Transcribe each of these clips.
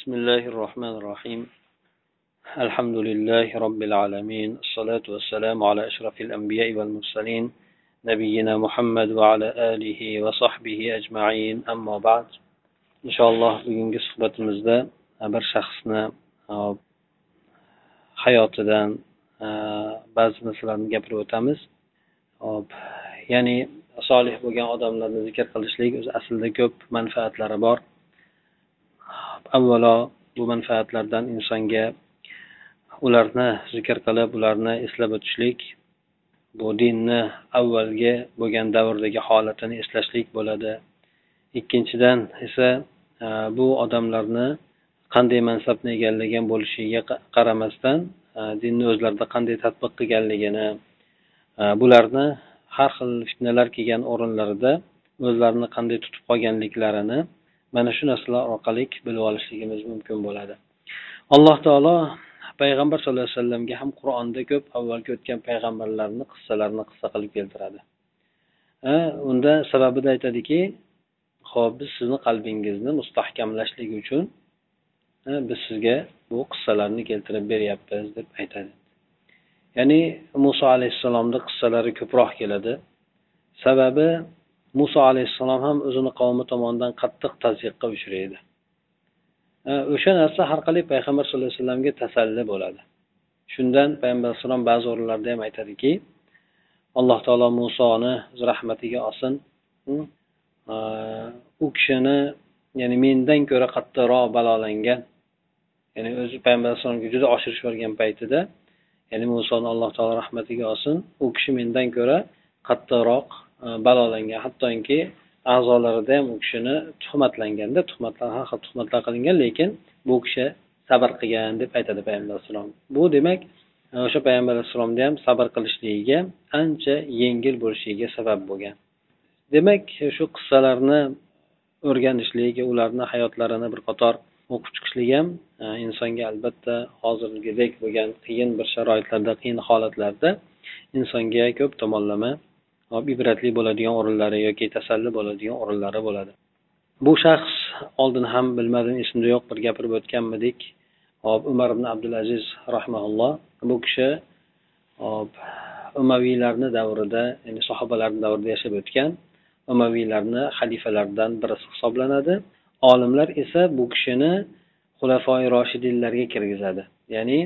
بسم الله الرحمن الرحيم الحمد لله رب العالمين الصلاة والسلام على أشرف الأنبياء والمرسلين نبينا محمد وعلى آله وصحبه أجمعين أما بعد إن شاء الله bugungi suhbatimizda bir shaxsni hayotidan ba'zi narsalarni gapirib o'tamiz hop ya'ni solih bo'lgan odamlarni zikr qilishlik o'zi aslida ko'p manfaatlari bor Avvalo bu manfaatlardan insonga ularni zikr qilib ularni eslab o'tishlik bu dinni avvalgi bo'lgan davrdagi holatini eslashlik bo'ladi. Ikkinchidan esa e, bu odamlarni qanday mansabni egallagan bo'lishiga qaramasdan e, dinni o'zlarida qanday tadbiq qilganligini e, bularni har xil fitnalar kelgan o'rinlarida o'zlarini qanday tutib qolganliklarini mana shu narsalar orqali bilib olishligimiz mumkin bo'ladi. Alloh taolo payg'ambar sallallohu alayhi vasallamga ham qur'onda ko'p avvalgi o'tgan payg'ambarlarni qissalarini qissa qilib keltiradi. Unda sababida aytadiki ho'p biz sizni qalbingizni mustahkamlashlik uchun biz sizga bu qissalarni keltirib beryapmiz deb aytadi. Ya'ni muso alayhissalomni qissalari ko'proq keladi. Sababi muso alayhissalom ham o'zini qavmi tomonidan qattiq tazyiqqa uchraydi. O'sha narsa har qalay payg'ambar sallallohu alayhi vasallamga tasalli bo'ladi. Shundan payg'ambar alayhissalom ba'zi o'rinlarda ham aytadiki alloh taolo musoni o'z rahmatiga olsin. U kishini ya'ni mendan ko'ra qattiqroq balolangan ya'ni o'zi payg'ambar alayhissalomga juda oshirish yuborgan paytida ya'ni musoni alloh taolo rahmatiga olsin. U kishi mendan ko'ra qattiqroq E, balolangan. Hattoki a'zolarida ham u kishini tuhmatlanganda tuhmatlar har xil tuhmatlar qilingan lekin bu kishi sabr qilgan deb aytadi payg'ambar alayhissalom bu demak e, o'sha payg'ambar alayhissalomni ham sabr qilishligiga ancha yengil bo'lishiga sabab bo'lgan. Demak shu qissalarni o'rganishlik ularni hayotlarini bir qator o'qib chiqishlik ham e, insonga albatta hozirgidek bo'lgan qiyin bir sharoitlarda qiyin holatlarda insonga ko'p tomonlama ibratli bo'ladigan o'rinlari yoki tasalli bo'ladigan o'rinlari bo'ladi. Bu shaxs oldin ham bilmadim esimda yo'q bir gapirib o'tganmidik. Hop umar ibn abdulaziz rahmaulloh bu kishi hop umaviylarni davrida ya'ni sahobalarni davrida yashab o'tgan. Umaviylarni xalifalaridan birisi hisoblanadi. Olimlar esa bu kishini xulafoi roshidinlarga kirgizadi. Ya'ni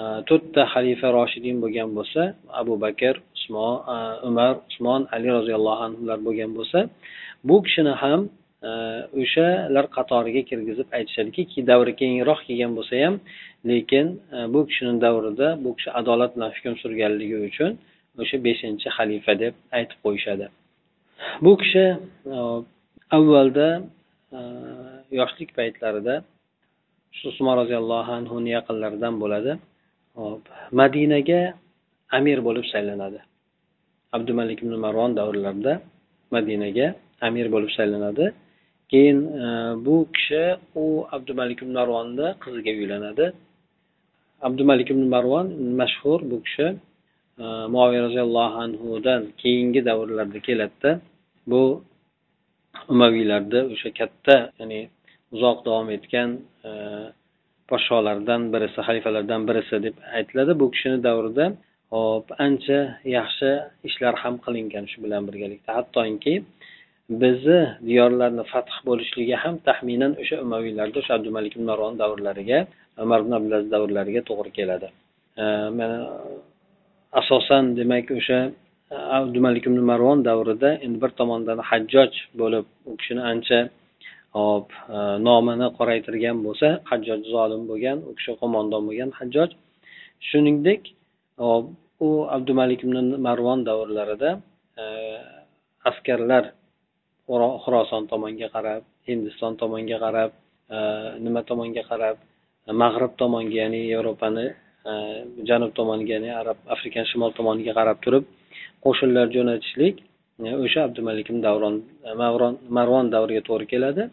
e, to'rtta xalifa roshidin bo'lgan bo'lsa abu bakr usmon e, umar usmon ali roziyallohu anhular bo'lgan bo'lsa bu kishini ham e, o'shalar qatoriga kirgizib aytishadiki davri keyinroq kelgan bo'lsa ham lekin e, bu kishini davrida bu kishi adolat bilan hukm surganligi uchun o'sha beshinchi xalifa deb aytib qo'yishadi. Bu kishi avvalda yoshlik paytlarida usmon roziyallohu anhuni yaqinlaridan bo'ladi. Hop madinaga amir bo'lib saylanadi. Abdumalik ibn marvon davrlarida madinaga amir bo'lib saylanadi. Keyin e, bu kishi u abdumalik ibn marvonni qiziga uylanadi. Abdumalik ibn marvon mashhur bu kishi e, muaviy roziyallohu anhudan keyingi davrlarda keladida bu umaviylarda o'sha katta ya'ni uzoq davom etgan e, podsholardan birisi xalifalardan birisi deb aytiladi. Bu kishini davrida hop ancha yaxshi ishlar ham qilingan shu bilan birgalikda. Hattoki bizni diyorlarni fath bo'lishligi ham taxminan o'sha umaviylarda o'sha abdumalik ibn marvon davrlariga umar ibn abdulaziz davrlariga to'g'ri keladi. Mana asosan demak o'sha e, abdumalik ibn marvon davrida endi bir tomondan hajjoj bo'lib u kishini ancha hop e, nomini qoraytirgan bo'lsa hajjoj zolim bo'lgan u kishi qo'mondon bo'lgan hajjoj. Shuningdek hop u abdumalik ibn marvon davrlarida e, askarlar xuroson tomonga qarab hindiston tomonga qarab e, nima tomonga qarab mag'rib tomonga ya'ni yevropani e, janub tomoniga ya'ni arab afrikani shimol tomoniga qarab turib qo'shinlar jo'natishlik e, o'sha abdumalik davron e, marvon davriga to'g'ri keladi.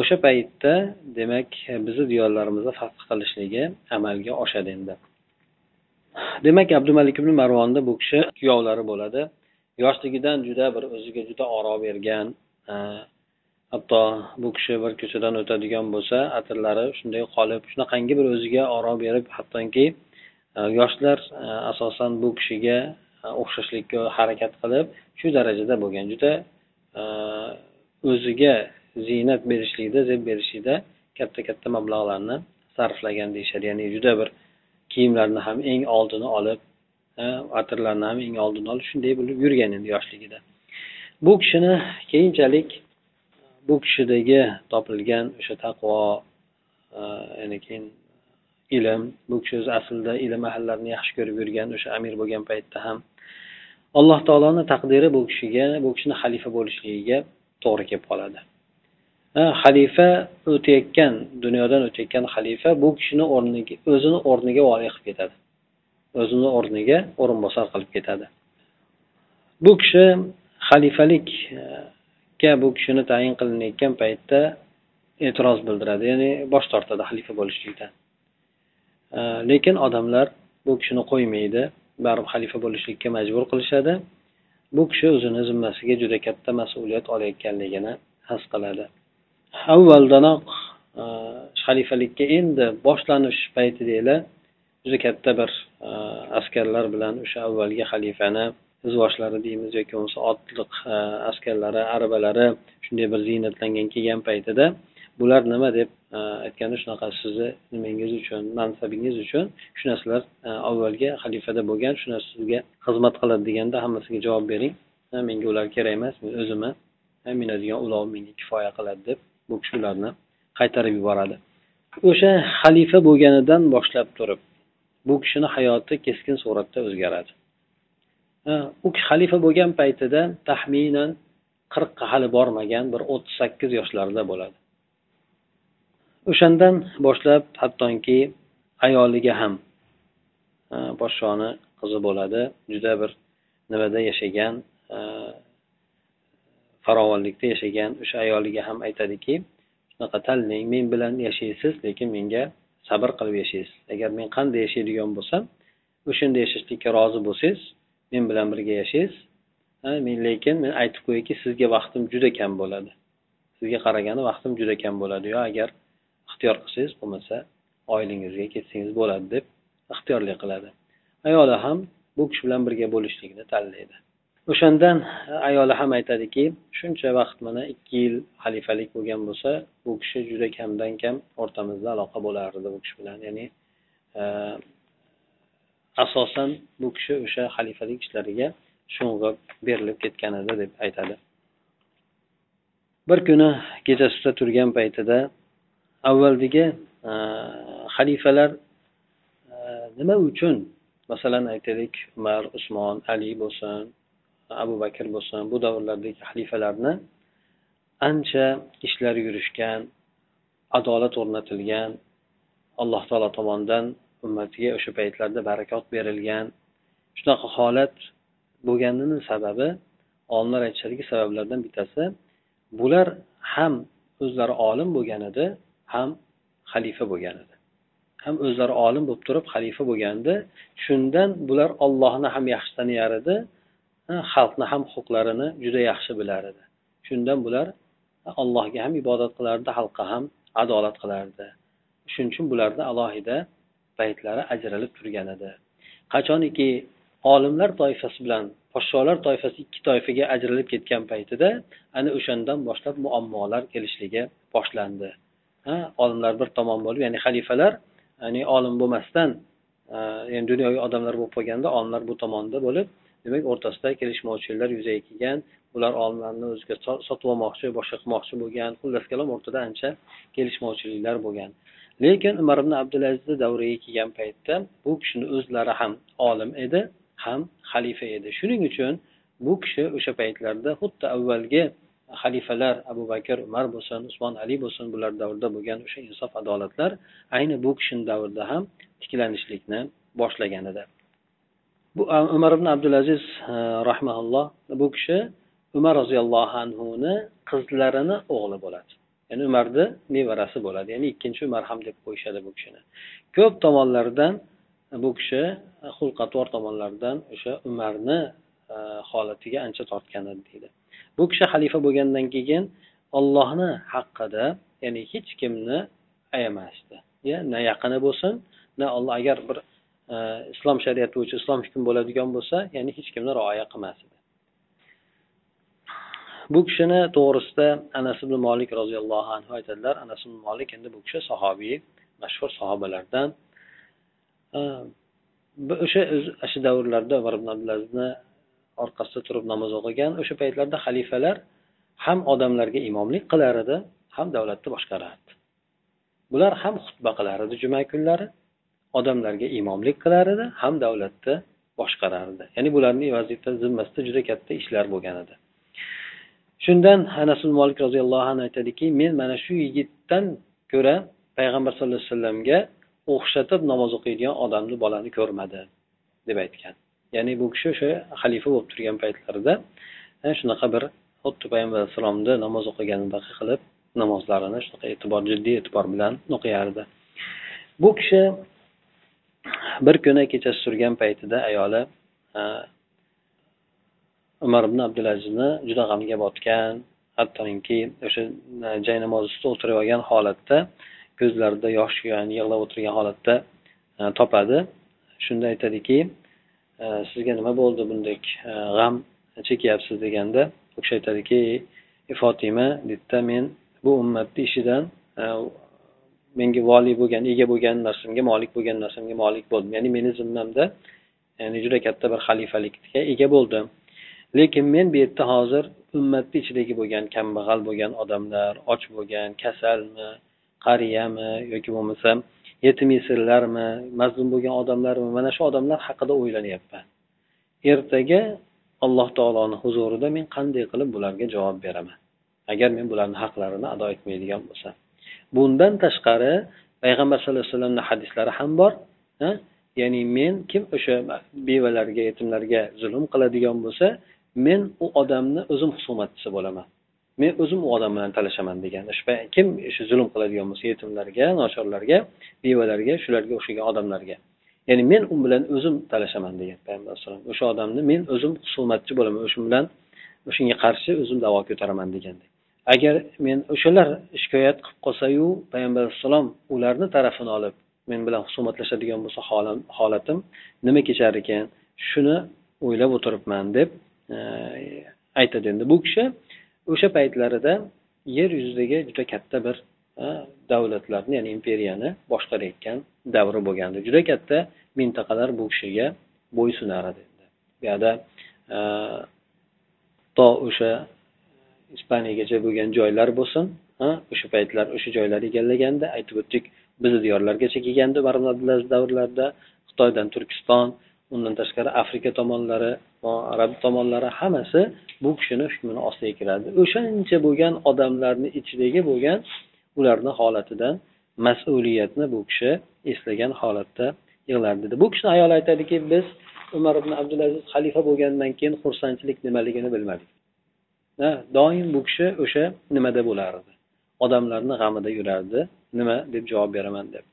O'sha paytda demak bizni diyorlarimizda fath qilishligi amalga oshadi endi. Demak abdumalik ibn marvonni bu kishi kuyovlari bo'ladi. Yoshligidan juda bir o'ziga juda oro bergan e, hatto bu kishi bir ko'chadan o'tadigan bo'lsa atirlari shunday qolib shunaqangi bir o'ziga oro berib hattoki e, yoshlar e, asosan bu kishiga o'xshashlikka harakat qilib shu darajada bo'lgan. Juda o'ziga ziynat berishlikda zeb berishlikda katta katta mablag'larni sarflagan deyishadi. Ya'ni juda bir kiyimlarni ham eng oldini olib atirlarni ham eng oldini olib shunday bo'lib yurgan endi yoshligida. Bu kishini keyinchalik bu kishidagi topilgan o'sha taqvo ya'ni keyin ilm bu kishi o'zi aslida ilm ahillarini yaxshi ko'rib yurgan o'sha amir bo'lgan paytda ham alloh taoloni taqdiri bu kishiga bu kishini xalifa bo'lishligiga to'g'ri kelib qoladi. Xalifa o'tayotgan dunyodan o'tayotgan xalifa bu kishini o'rniga o'zini o'rniga voliy qilib ketadi. O'zini o'rniga o'rinbosar qilib ketadi. Bu kishi xalifalikka bu kishini tayin qilinayotgan paytda e'tiroz bildiradi ya'ni bosh tortadi xalifa bo'lishlikdan. Lekin odamlar bu kishini qo'ymaydi baribir xalifa bo'lishlikka majbur qilishadi. Bu kishi o'zini zimmasiga juda katta mas'uliyat olayotganligini his qiladi. Avvaldanoq e, xalifalikka endi boshlanish paytidaglar juda katta bir e, askarlar bilan o'sha avvalgi xalifani izvoshlari deymiz yoki bo'lmasa otliq e, askarlari arabalari shunday bir ziynatlangan kelgan paytida bular nima deb aytganda shunaqa sizni nimangiz uchun mansabingiz uchun shu narsalar avvalgi xalifada bo'lgan shu narsa sizga xizmat qiladi deganda hammasiga javob bering. Menga ular kerak emas men o'zimni minadigan ulov menga kifoya qiladi deb bu kishi ularni qaytarib yuboradi. O'sha xalifa bo'lganidan boshlab turib bu kishini hayoti keskin suratda o'zgaradi. U xalifa bo'lgan paytida taxminan qirqqa hali bormagan bir o'ttiz sakkiz yoshlarida bo'ladi. O'shandan boshlab hattoki ayoliga ham podshoni qizi bo'ladi. Juda bir nimada yashagan farovonlikda yashagan o'sha ayoliga ham aytadiki shunaqa tanlang men bilan yashaysiz lekin menga sabr qilib yashaysiz. Agar men qanday yashaydigan bo'lsam o'shanda yashashlikka rozi bo'lsangiz men bilan birga yashaysiz. Men lekin men aytib qo'yayki sizga vaqtim juda kam bo'ladi. Sizga qaraganda vaqtim juda kam bo'ladi. Yo agar ixtiyor qilsangiz bo'lmasa oilangizga ketsangiz bo'ladi deb ixtiyorli qiladi. Ayoli ham bu kishi bilan birga bo'lishlikni tanlaydi. O'shandan e, ayoli ham aytadiki shuncha vaqt mana ikki yil xalifalik bo'lgan bo'lsa bu kishi juda kamdan kam o'rtamizda aloqa bo'lardi bu kishi bilan. Ya'ni e, asosan bu kishi o'sha xalifalik ishlariga sho'ng'ib berilib ketgan edi deb aytadi. Bir kuni kechasida turgan paytida avvaldagi e, xalifalar nima uchun? Masalan aytaylik umar usmon ali bo'lsin abu bakr bo'lsin bu davrlardagi xalifalarni ancha ishlar yurishgan adolat o'rnatilgan alloh taolo tomonidan ummatiga o'sha paytlarda barakot berilgan. Shunaqa holat bo'lganini sababi olimlar aytishadiki sabablardan bittasi bular ham o'zlari olim bo'lgan edi ham xalifa bo'lgan edi. Ham o'zlari olim bo'lib turib xalifa bo'lganda shundan bular ollohni ham yaxshi taniyar edi. Xalqni ham huquqlarini juda yaxshi bilar edi. Shundan bular allohga ham ibodat qilardi xalqqa ham adolat qilardi. Shuning uchun bularni alohida paytlari ajralib turgan edi. Qachoniki olimlar toifasi bilan podsholar toifasi ikki toifaga ajralib ketgan paytida ana o'shandan boshlab muammolar kelishligi boshlandi. Olimlar bir tomon bo'lib ya'ni xalifalar ya'ni olim bo'lmasdan e, ya'ni dunyoviy odamlar bo'lib qolganda olimlar bu tomonda bo'lib demak o'rtasida kelishmovchiliklar yuzaga kelgan ular olimlarni o'ziga sotib olmoqchi boshqa qilmoqchi bo'lgan xullas kalom o'rtada ancha kelishmovchiliklar bo'lgan. Lekin umar ibn abdulazizni davriga kelgan paytda bu kishini o'zlari ham olim edi ham xalifa edi. Shuning uchun bu kishi o'sha paytlarda xuddi avvalgi xalifalar abu bakr umar bo'lsin usmon ali bo'lsin bular davrida bo'lgan o'sha insof adolatlar ayni bu kishini davrida ham tiklanishlikni boshlagan edi. Bu umar ibn abdulaziz e, rahmaulloh bu kishi umar roziyallohu anhuni qizlarini o'g'li bo'ladi. Ya'ni umarni nevarasi bo'ladi. Ya'ni ikkinchi umar ham deb qo'yishadi bu kishini. Ko'p tomonlardan bu kishi xulq atvor tomonlaridan o'sha umarni e, holatiga ancha tortgan edi deydi. Bu kishi xalifa bo'lgandan keyin ollohni haqida ya'ni hech kimni ayamasdi. Ya na yaqini bo'lsin na olloh agar bir Э, islom shariati bo'yicha islom hukm bo'ladigan bo'lsa ya'ni hech kimni rioya qilmas edi. Bu kishini to'g'risida anas ibn molik roziyallohu anhu aytadilar. Anas ibn molik endi bu kishi sahobiy mashhur sahobalardan. O'sha shu davrlarda umar ibn abdulazizni orqasida turib namoz o'qigan o'sha paytlarda xalifalar ham odamlarga imomlik qilar edi ham davlatni boshqarardi. Bular ham xutba qilar edi juma kunlari. Odamlarga imomlik qilar edi ham davlatni boshqarardi ya'ni bularni vazifa zimmasida juda katta ishlar bo'lgan edi. Shundan anas molik roziyallohu anhu aytadiki men mana shu yigitdan ko'ra payg'ambar sallallohu alayhi vasallamga o'xshatib namoz o'qiydigan odamni bolani ko'rmadi deb aytgan. Ya'ni bu kishi o'sha xalifa bo'lib turgan paytlarida shunaqa bir xuddi payg'ambar alayhissalomni namoz o'qiganidaqa qilib namozlarini shunaqa e'tibor jiddiy e'tibor bilan o'qiyardi. Bu kishi bir kuni kechasi turgan paytida ayoli umar ibn abdulazizni juda g'amga botgan hattoki o'sha jay namoz ustida o'tirib olgan holatda ko'zlarida yosh yani yig'lab o'tirgan holatda topadi. Shunda aytadiki sizga nima bo'ldi bundek g'am chekyapsiz deganda u kishi aytadiki fotima deydida men bu ummatni ishidan menga voliy bo'lgan ega bo'lgan narsamga molik bo'lgan narsamga molik bo'ldim ya'ni meni zimmamda ya'ni juda katta bir xalifalikka ega bo'ldim. Lekin men bu yerda hozir ummatni ichidagi bo'lgan kambag'al bo'lgan odamlar och bo'lgan kasalmi qariyami yoki bo'lmasa yetim yesirlarmi mazlum bo'lgan odamlarmi mana shu odamlar haqida o'ylanyapman ertaga alloh taoloni huzurida men qanday qilib bularga javob beraman? Agar men bularni haqlarini ado etmaydigan bo'lsam. Bundan tashqari payg'ambar sallallohu alayhi vasallamni hadislari ham bor ya'ni men kim o'sha bevalarga yetimlarga zulm qiladigan bo'lsa men u odamni o'zim husumatchisi bo'laman. Men o'zim u odam bilan talashaman degan. Kim shu zulm qiladigan bo'lsa yetimlarga nochorlarga bevalarga shularga o'xshagan odamlarga. Ya'ni men u bilan o'zim talashaman degan payg'ambar alayhisalom o'sha odamni men o'zim husumatchi bo'laman o'sha bilan o'shanga qarshi o'zim davo ko'taraman degandek agar men o'shalar shikoyat qilib qolsayu payg'ambar alayhissalom ularni tarafini olib men bilan husumatlashadigan bo'lsa holatim nima kechar ekan shuni o'ylab o'tiribman deb e, aytadi. Endi bu kishi o'sha paytlarida yer yuzidagi juda katta bir e, davlatlarni ya'ni imperiyani boshqarayotgan davri bo'lgandi. Juda katta mintaqalar bu kishiga bo'ysunar edi bu yoqda e, to o'sha ispaniyagacha bo'lgan joylar bo'lsin o'sha paytlar o'sha joylar egallaganda aytib o'tdik bizni diyorlargacha kelgandi umar abdulaziz davrlarida xitoydan turkiston undan tashqari afrika tomonlari arab tomonlari hammasi bu kishini hukmini ostiga kiradi o'shancha bo'lgan odamlarni ichidagi bo'lgan ularni holatidan mas'uliyatni bu kishi eslagan holatda yig'lardi dedi. Bu kishini ayoli aytadiki biz umar ibn abdulaziz xalifa bo'lgandan keyin xursandchilik nimaligini bilmadik. Doim bu kishi o'sha nimada bo'lardi? Odamlarni g'amida yurardi. Nima deb javob beraman deb.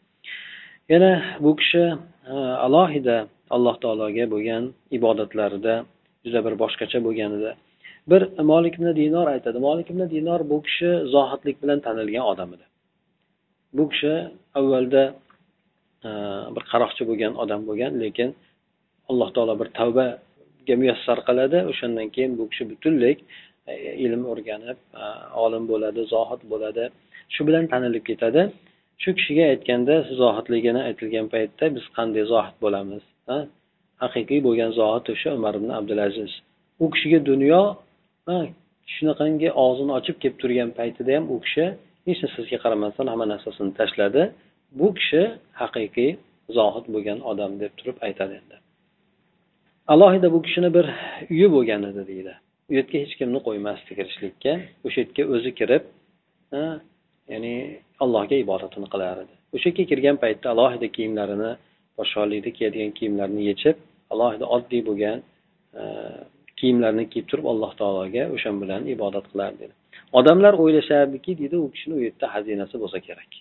Yana bu kishi alohida alloh taologa bo'lgan ibodatlarida juda bir boshqacha bo'lgan edi. Bir molik ibn dinor aytadi. Molik ibn dinor bu kishi zohidlik bilan tanilgan odam edi. Bu kishi avvalda bir qaroqchi bo'lgan odam bo'lgan lekin alloh taolo bir tavbaga muyassar qiladi. O'shandan keyin bu kishi butunlay ilm o'rganib e, olim bo'ladi zohid bo'ladi. Shu bilan tanilib ketadi. Shu kishiga aytganda zohidligini aytilgan paytda biz qanday zohid bo'lamiz haqiqiy bo'lgan zohid o'sha umar ibn abdulaziz. U kishiga dunyo shunaqangi og'zini ochib kelib turgan paytida ham u kishi hech narsasiga qaramasdan hamma narsasini tashladi? Bu kishi haqiqiy zohid bo'lgan odam deb turib aytadi endi. Alohida bu kishini bir uyi bo'lgan edi deydi. U yerga hech kimni qo'ymasdi kirishlikka. O'sha yerga o'zi kirib ya'ni allohga ibodatini qilar edi. O'sha yerga kirgan paytda alohida kiyimlarini podshohlikda kiyadigan kiyimlarini yechib alohida oddiy bo'lgan kiyimlarni kiyib turib alloh taologa o'sha bilan ibodat qilardi dedi. Odamlar o'ylashardiki deydi u kishini u yerda xazinasi bo'lsa kerak.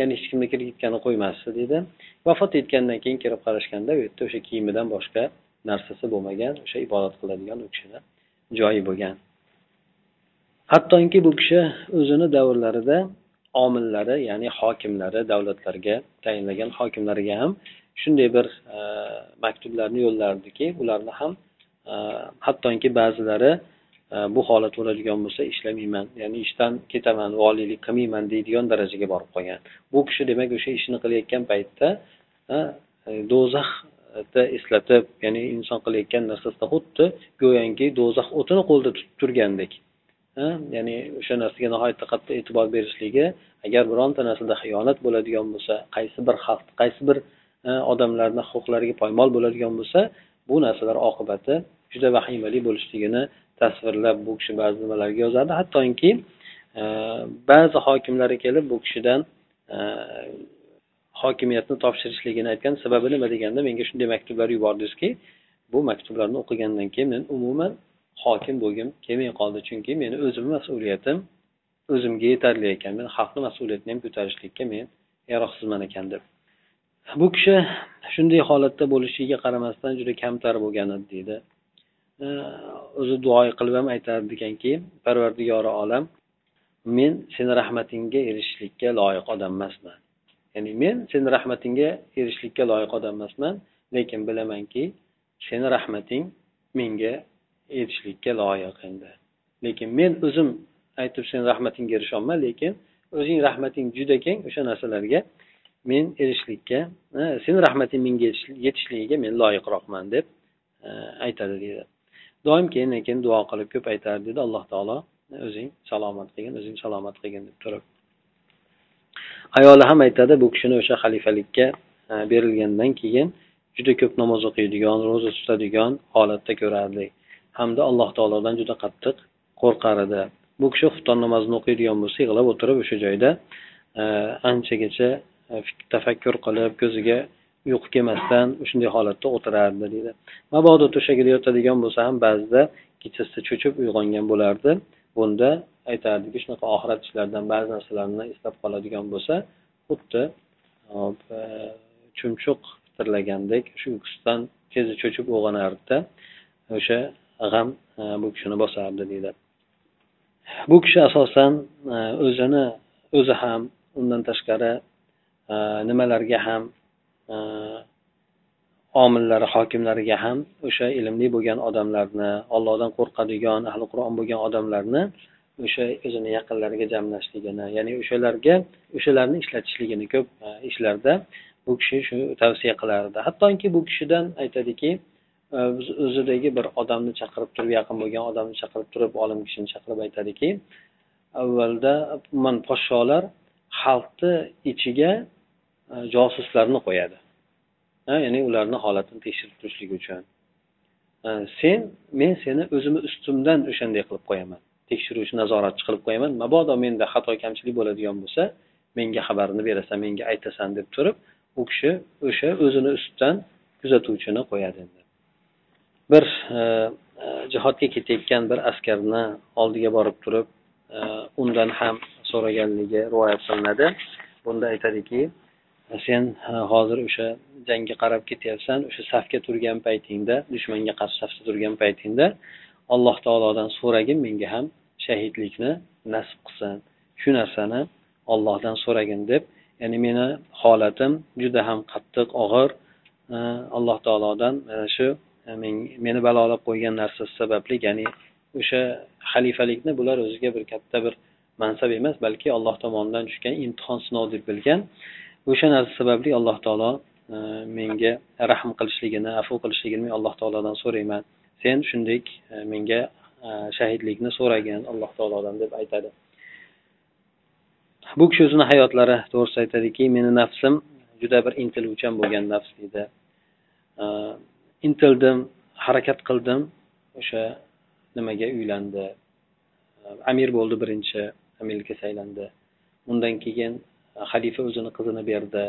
Ya'ni hech kimni kiritgani qo'ymasdi deydi vafot etgandan keyin kirib qarashganda u yerda o'sha kiyimidan boshqa narsasi bo'lmagan o'sha ibodat qiladigan u kishini joyi bo'lgan. Hattoki bu kishi o'zini davrlarida omillari ya'ni hokimlari davlatlarga tayinlagan hokimlariga ham shunday bir e, maktublarni yo'llardiki ularni ham e, hattoki ba'zilari e, bu holat bo'ladigan bo'lsa ishlamayman ya'ni ishdan ketaman voliylik qilmayman deydigan darajaga borib qolgan bu kishi demak o'sha ishni qilayotgan paytda e, e, do'zax eslatib ya'ni inson qilayotgan narsasida xuddi go'yoki do'zax o'tini qo'lda tutib turgandek. Ya'ni o'sha narsaga nihoyatda qattiq e'tibor berishligi agar bironta narsada xiyonat bo'ladigan bo'lsa qaysi bir xalq qaysi bir odamlarni huquqlariga poymol bo'ladigan bo'lsa bu narsalar oqibati juda vahimali bo'lishligini tasvirlab bu kishi ba'zi nimalarga yozadi. Hattoki ba'zi hokimlari kelib bu kishidan hokimiyatni topshirishligini aytgan sababi nima deganda menga shunday maktublar yubordingizki bu maktublarni o'qigandan keyin men umuman hokim bo'lgim kelmay qoldi. Chunki meni o'zimni mas'uliyatim o'zimga yetarli ekan. Men xalqni mas'uliyatini ham ko'tarishlikka men yaroqsizman ekan deb. Bu kishi shunday holatda bo'lishiga qaramasdan juda kamtar bo'lgan edi deydi o'zi duo qilib ham aytardi ekanki parvardigori olam men seni rahmatingga erishishlikka loyiq odam emasman. Ya'ni men seni rahmatingga erishishlikka loyiq odam emasman lekin bilamanki seni rahmating menga erishishlikka loyiq endi. Lekin men o'zim aytib seni rahmatingga erisholman lekin o'zing rahmating juda keng o'sha narsalarga men erishishlikka seni rahmating menga yetishligiga men loyiqroqman deb aytadi deydi. Doim keyin keyin duo qilib ko'p aytardi deydi alloh taolo o'zing salomat qilgin o'zing salomat qilgin deb turib. Ayoli ham aytadi bu kishini o'sha xalifalikka e, berilgandan keyin juda ko'p namoz o'qiydigan ro'za tutadigan holatda ko'rardik hamda alloh taolodan juda qattiq qo'rqar edi bu kishi xufton namozini o'qiydigan bo'lsa yig'lab o'tirib o'sha joyda e, anchagacha e, tafakkur qilib ko'ziga uyqu kelmasdan shunday holatda o'tirardi deydi mabodo to'shagida yotadigan bo'lsa ham ba'zida kechasida cho'chib uyg'ongan bo'lardi. Bunda aytardiki shunaqa oxirat ishlaridan ba'zi narsalarni eslab qoladigan bo'lsa xuddi e, chumchuq pitirlagandek shu uyqusidan tezda cho'chib uyg'onardida o'sha g'am e, bu kishini bosardi deydi. Bu kishi asosan e, o'zini o'zi ham undan tashqari nimalarga ham omillari hokimlariga ham o'sha ilmli bo'lgan odamlarni ollohdan qo'rqadigan ahli qur'on bo'lgan odamlarni o'sha o'zini yaqinlariga jamlashligini ya'ni o'shalarga o'shalarni ishlatishligini ko'p e, ishlarda bu kishi shu tavsiya qilardi. Hattoki bu kishidan aytadiki e, biz o'zidagi bir odamni chaqirib turib yaqin bo'lgan odamni chaqirib turib olim kishini chaqirib aytadiki avvalda man podsholar xalqni ichiga e, josuslarni qo'yadi. Ya'ni ularni holatini tekshirib turishlik uchun. Sen men seni o'zimni ustimdan o'shanday qilib qo'yaman. Tekshiruvchi nazoratchi qilib qo'yaman. Mabodo menda xato kamchilik bo'ladigan bo'lsa menga xabarini berasan menga aytasan deb turib u kishi o'sha o'zini ustidan kuzatuvchini qo'yadi endi. Bir e, e, jihodga ketayotgan bir askarni oldiga borib turib e, undan ham so'raganligi rivoyat qilinadi. Bunda aytadiki sen e, hozir o'sha jangga qarab ketyapsan o'sha safga turgan paytingda dushmanga qarshi safda turgan paytingda alloh taolodan so'ragin menga ham shahidlikni nasib qilsin. Shu narsani ollohdan so'ragin deb ya'ni meni holatim juda ham qattiq og'ir. Alloh taolodan mana shu e, meni balolab qo'ygan narsasi sababli ya'ni o'sha xalifalikni bular o'ziga bir katta bir mansab emas balki alloh tomonidan tushgan imtihon sinov deb bilgan. O'sha narsa sababli alloh taolo e, menga rahm qilishligini afu qilishligini men alloh taolodan so'rayman. Sen shunday e, menga Э, shahidlikni so'ragan alloh taolodan deb aytadi. Bu kishi o'zini hayotlari to'g'risida aytadiki meni nafsim juda bir intiluvchan bo'lgan nafs deydi э, intildim harakat qildim o'sha nimaga uylandi? Amir bo'ldi birinchi amirlikka saylandi. Undan keyin e, xalifa o'zini qizini berdi.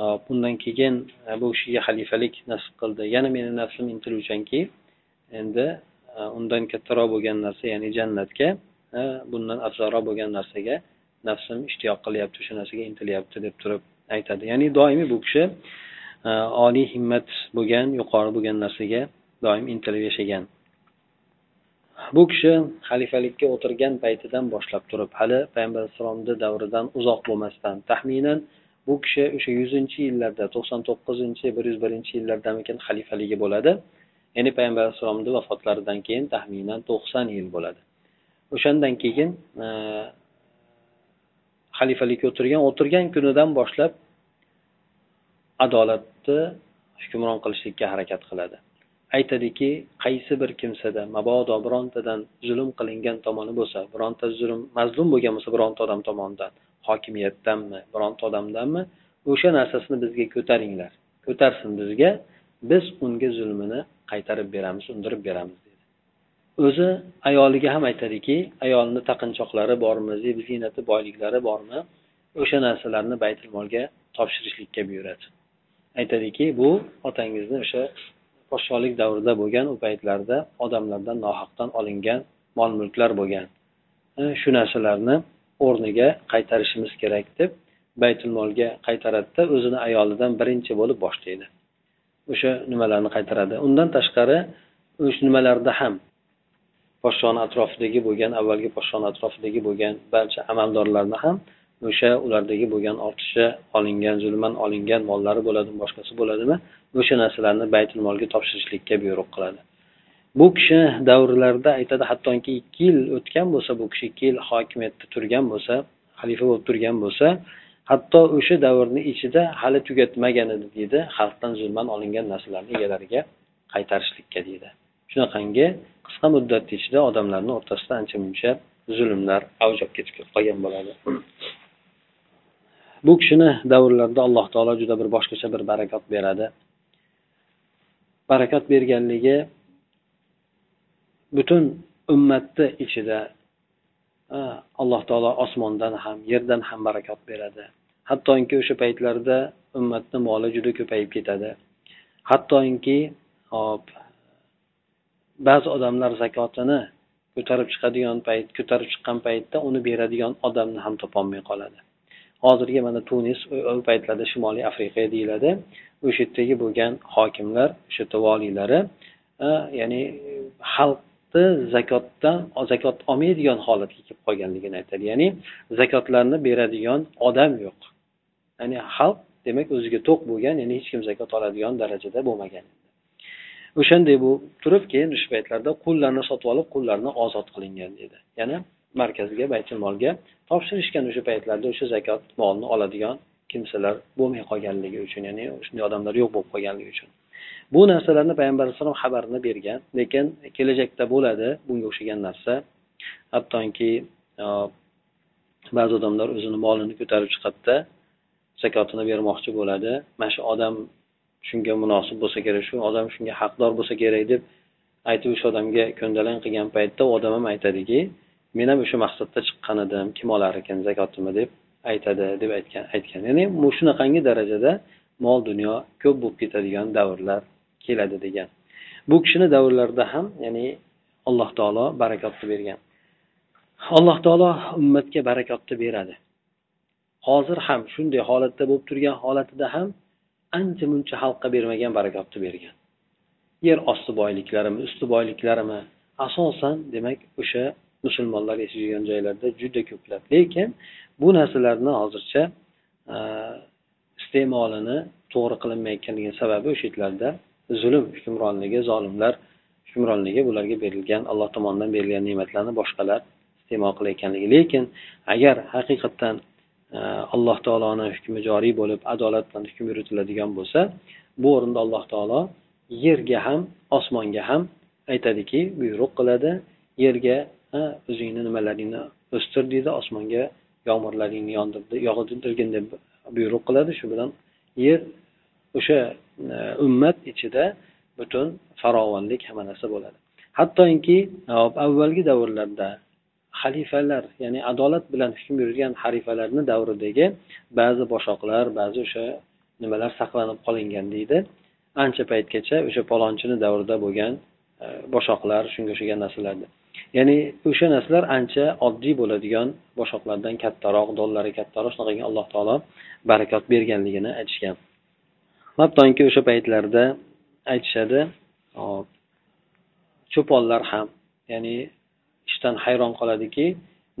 Э, bundan keyin e, bu kishiga xalifalik nasib qildi. Yana meni nafsim intiluvchanki endi Э, undan kattaroq bo'lgan narsa ya'ni jannatga э, bundan afzalroq bo'lgan narsaga nafsim ishtiyoq qilyapti o'sha narsaga intilyapti deb turib aytadi. Ya'ni doimiy bu kishi э, oliy himmat bo'lgan yuqori bo'lgan narsaga doim intilib yashagan. Bu kishi xalifalikka o'tirgan paytidan boshlab turib hali payg'ambar alayhissalomni davridan uzoq bo'lmasdan taxminan bu kishi o'sha yuzinchi yillarda to'qson to'qqizinchi bir yuz birinchi yillardamikin xalifaligi bo'ladi. Ya'ni payg'ambar alayhissalomni vafotlaridan keyin taxminan to'qson yil bo'ladi. O'shandan keyin e, xalifalikka o'tirgan o'tirgan kunidan boshlab adolatni hukmron qilishlikka harakat qiladi. Aytadiki qaysi bir kimsada mabodo birontadan zulm qilingan tomoni bo'lsa bironta zulm mazlum bo'lgan bo'lsa bironta odam tomonidan hokimiyatdanmi bironta odamdanmi o'sha narsasini bizga ko'taringlar. Ko'tarsin bizga biz unga zulmini qaytarib beramiz undirib beramiz dedi. O'zi ayoliga ham aytadiki ayolni taqinchoqlari bormi zeb ziynati boyliklari bormi o'sha narsalarni baytul molga topshirishlikka buyuradi. Aytadiki bu otangizni o'sha podshohlik davrida bo'lgan u paytlarda odamlardan nohaqdan olingan mol mulklar bo'lgan shu narsalarni o'rniga qaytarishimiz kerak deb baytul molga qaytaradida o'zini ayolidan birinchi bo'lib boshlaydi. O'sha nimalarni qaytaradi. Undan tashqari o'sha nimalarda ham podshoni atrofidagi bo'lgan avvalgi podshoni atrofidagi bo'lgan barcha amaldorlarni ham o'sha ulardagi bo'lgan ortiqcha olingan zulman olingan mollari bo'ladimi boshqasi bo'ladimi o'sha narsalarni baytul molga topshirishlikka buyruq qiladi. Bu kishi davrlarida aytadi hattoki ikki yil o'tgan bo'lsa bu kishi ikki yil hokimiyatda turgan bo'lsa xalifa bo'lib turgan bo'lsa hatto o'sha davrni ichida hali tugatmagan edi deydi xalqdan zulman olingan narsalarni egalariga qaytarishlikka deydi shunaqangi qisqa muddat ichida odamlarni o'rtasida ancha muncha zulmlar avj olib ketib qolgan bo'ladi. Bu kishini davrlarida alloh taolo juda bir boshqacha bir barakot beradi. Barakot berganligi butun ummatni ichida alloh taolo osmondan ham yerdan ham barakot beradi. Hattoki o'sha paytlarda ummatni moli juda ko'payib ketadi. Hattoki hop ba'zi odamlar zakotini ko'tarib chiqadigan payt ko'tarib chiqqan paytda uni beradigan odamni ham topolmay qoladi. Hozirgi mana tunis u paytlarda shimoliy afrika deyiladi. O'sha yerdagi bo'lgan hokimlar o'sha yerda voliylari e, ya'ni xalqni zakotdan zakot olmaydigan holatga kelib qolganligini aytadi. Ya'ni zakotlarni beradigan odam yo'q. Ya'ni xalq demak o'ziga to'q bo'lgan ya'ni hech kim zakot oladigan darajada bo'lmagan. O'shanday bo'lib turib keyin o'sha paytlarda qullarni sotib olib qullarni ozod qilingan dedi. Yana markazga baytul molga topshirishgan o'sha paytlarda o'sha zakot molni oladigan kimsalar bo'lmay qolganligi uchun ya'ni shunday odamlar yo'q bo'lib qolganligi uchun. Bu narsalarni payg'ambar alayhissalom xabarini bergan lekin kelajakda bo'ladi bunga o'xshagan narsa. Hattoki ba'zi odamlar o'zini molini ko'tarib chiqadida zakotini bermoqchi bo'ladi. Mana shu odam shunga munosib bo'lsa kerak shu odam shunga haqdor bo'lsa kerak deb aytib o'sha odamga ko'ndalang qilgan paytda u odam ham aytadiki men ham o'sha maqsadda chiqqan edim kim olar ekan zakotimni? deb aytadi deb aytgan aytgan. Ya'ni shunaqangi darajada mol dunyo ko'p bo'lib ketadigan davrlar keladi degan. Bu kishini davrlarida ham ya'ni alloh taolo barakotni bergan. Alloh taolo ummatga barakotni beradi. Hozir ham shunday holatda bo'lib turgan holatida ham ancha muncha xalqqa bermagan barakotni bergan. Yer osti boyliklarimi usti boyliklarimi asosan demak o'sha musulmonlar yashagan joylarda juda ko'plab. Lekin bu narsalarni hozircha iste'molini to'g'ri qilinmayotganligi sababi o'sha yerlarda zulm hukmronligi zolimlar hukmronligi bularga berilgan alloh tomonidan berilgan ne'matlarni boshqalar iste'mol qilayotganligi. Lekin agar haqiqatdan alloh taoloni hukmi joriy bo'lib adolat bilan hukm yuritiladigan bo'lsa bu o'rinda alloh taolo yerga ham osmonga ham aytadiki buyruq qiladi. Yerga o'zingni nimalaringni o'stir deydi osmonga yomg'irlaringni yog'dirgin deb buyruq qiladi. Shu bilan yer o'sha e, ummat ichida butun farovonlik hamma narsa bo'ladi. Hattoki avvalgi davrlarda xalifalar ya'ni adolat bilan hukm yurgan xalifalarni davridagi ba'zi boshoqlar ba'zi o'sha nimalar saqlanib qolingan deydi. Ancha paytgacha o'sha palonchini davrida bo'lgan e, boshoqlar shunga o'xshagan narsalarni. Ya'ni o'sha narsalar ancha oddiy bo'ladigan boshoqlardan kattaroq dollari kattaroq shunaqaga alloh taolo barakot berganligini aytishgan. Hattoki o'sha paytlarda aytishadi cho'ponlar ham ya'ni ishdan hayron qoladiki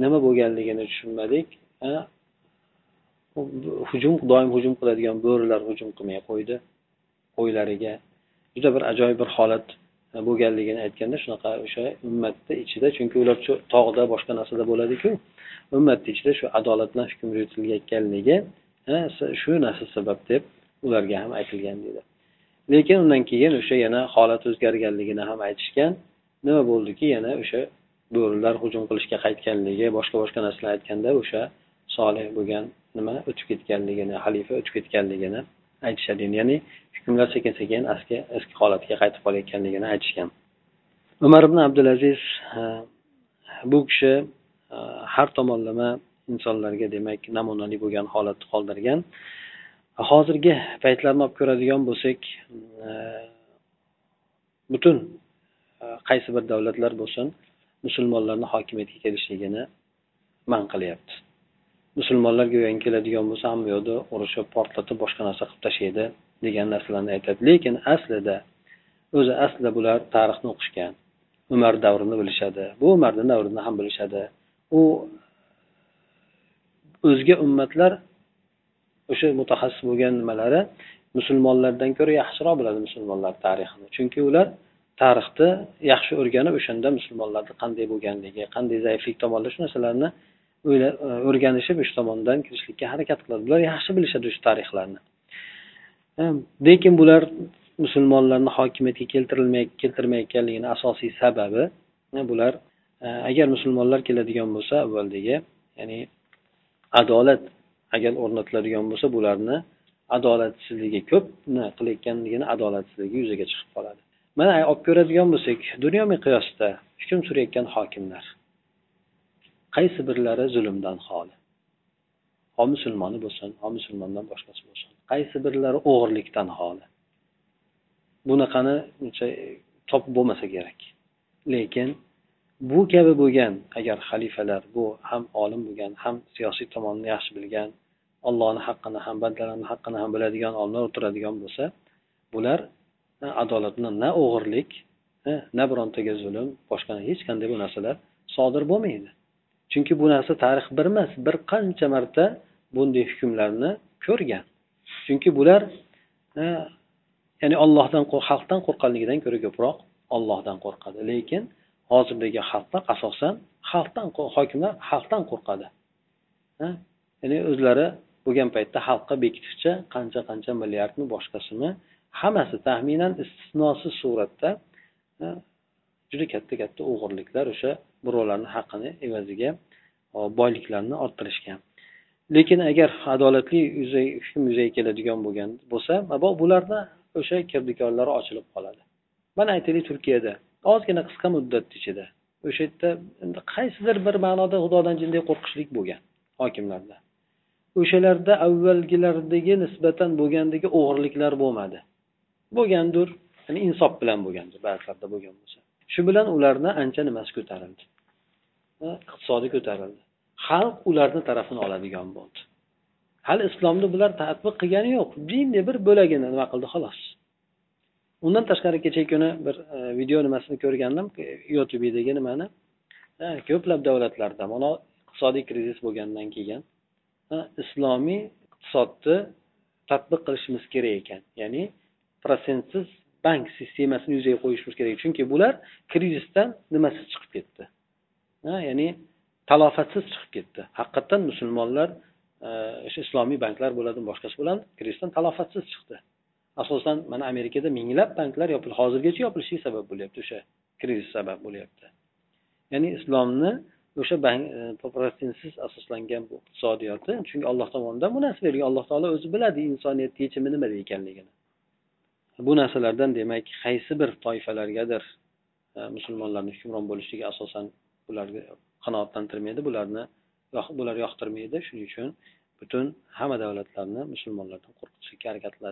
nima bo'lganligini tushunmadik hujum doim hujum qiladigan bo'rilar hujum qilmay qo'ydi qo'ylariga. Juda bir ajoyib bir holat bo'lganligini aytganda shunaqa o'sha ummatni ichida chunki ular tog'da boshqa narsada bo'ladiku ummatni ichida shu adolat bilan hukm yuritilayotganligi shu narsa sabab deb ularga ham aytilgan deydi lekin undan keyin o'sha yana holat o'zgarganligini ham aytishgan nima bo'ldiki yana o'sha bo'rilar hujum qilishga qaytganligi boshqa boshqa narsalar aytganda o'sha solih bo'lgan nima o'tib ketganligini xalifa o'tib ketganligini aytishadi. Ya'ni hukmlar sekin sekin eski eski holatiga qaytib qolayotganligini aytishgan. Umar ibn abdulaziz bu kishi har tomonlama insonlarga demak namunali bo'lgan holatni qoldirgan. Hozirgi paytlarni olib ko'radigan bo'lsak butun qaysi bir davlatlar bo'lsin musulmonlarni hokimiyatga kelishligini man qilyapti. Musulmonlar go'yoki keladigan bo'lsa hamma yoqda urushib portlatib boshqa narsa qilib tashlaydi degan narsalarni aytadi lekin aslida o'zi aslida bular tarixni o'qishgan. Umar davrini bilishadi. Bu umarni davrini ham bilishadi. U o'zga ummatlar o'sha mutaxassis bo'lgan nimalari musulmonlardan ko'ra yaxshiroq biladi musulmonlar tarixini. Chunki ular tarixni yaxshi o'rganib o'shanda musulmonlarni qanday bo'lganligi qanday zaiflik tomonlar shu narsalarni e, o'rganishib o'sha tomondan kirishlikka harakat qiladi. Bular yaxshi bilishadi o'sha tarixlarni. E, lekin bular musulmonlarni hokimiyatga keltirilmay keltirmayotganligini asosiy sababi e, bular agar musulmonlar keladigan bo'lsa avvaldagi ya'ni adolat agar o'rnatiladigan bo'lsa bularni adolatsizligi ko'p qilayotganligini adolatsizligi yuzaga chiqib qoladi. Mana olib ko'radigan bo'lsak dunyo miqyosida hukm surayotgan hokimlar. Qaysi birlari zulmdan xoli? Ho musulmoni bo'lsin ho musulmondan boshqasi bo'lsin. Qaysi birlari o'g'irlikdan xoli? Bunaqani topib bo'lmasa kerak. Lekin bu kabi bo'lgan agar xalifalar bu ham olim bo'lgan ham siyosiy tomonni yaxshi bilgan ollohni haqqini ham bandalarni haqqini ham biladigan olimlar o'tiradigan bo'lsa bular adolatni na o'g'irlik e, na birontaga zulm boshqa hech qanday bu narsalar sodir bo'lmaydi. Chunki bu narsa tarix bir emas bir qancha marta bunday hukmlarni ko'rgan. Chunki bular e, ya'ni ollohdan xalqdan qo'rqqanligidan ko'ra ko'proq ollohdan qo'rqadi. Lekin hozirdagi xalqlar asosan xalqdan hokimlar xalqdan qo'rqadi. E, ya'ni o'zlari bo'lgan paytda xalqqa bekitishcha qancha qancha milliardmi boshqasimi hammasi taxminan istisnosiz suratda juda katta katta o'g'irliklar o'sha birovlarni haqqini evaziga boyliklarni orttirishgan. Lekin agar adolatli hukm yuzaga keladigan bo'lgan bo'lsa bularni o'sha kirdikorlari ochilib qoladi. Mana aytaylik turkiyada ozgina qisqa muddat ichida o'sha yerda endi qaysidir bir ma'noda xudodan jinday qo'rqishlik bo'lgan hokimlarda. O'shalarda avvalgilardagi nisbatan bo'lgandagi o'g'irliklar bo'lmadi. Bo'lgandir. Ya'ni insof bilan bo'lgandir ba'zilarda bo'lgan bo'lsa. Shu bilan ularni ancha nimasi ko'tarildi. Iqtisodi ko'tarildi. Xalq ularni tarafini oladigan bo'ldi. Hali islomni bular tadbiq qilgani yo'q. Jinday bir bo'lagini nima qildi? Xolos. Undan tashqari kecha kuni bir e, video nimasini ko'rgandim. Youtubedagi nimani? Ko'plab davlatlarda mana iqtisodiy krizis bo'lgandan keyin islomiy iqtisodni tadbiq qilishimiz kerak ekan. Ya'ni protsentsiz bank sistemasini yuzaga qo'yishimiz kerak. Chunki bular krizisdan nimasiz chiqib ketdi? Ya'ni talofatsiz chiqib ketdi. Haqiqatdan musulmonlar e, o'sha islomiy banklar bo'ladimi boshqasi bo'ladi krizisdan talofatsiz chiqdi. Asosan mana amerikada minglab banklar yopildi hozirgacha yopilishiga sabab bo'lyapti o'sha krizis sabab bo'lyapti. Ya'ni islomni o'sha bank e, protsentsiz asoslangan bu iqtisodiyoti chunki alloh tomonidan bu narsa berilgan alloh taolo o'zi biladi insoniyat yechimi nimada ekanligini. Bu narsalardan demak qaysi bir toifalargadir e, musulmonlarni hukmron bo'lishligi asosan ularga qanoatlantirmaydi bularni bular yoqtirmaydi. Shuning uchun butun hamma davlatlarni musulmonlardan qo'rqitishga harakat qiladi.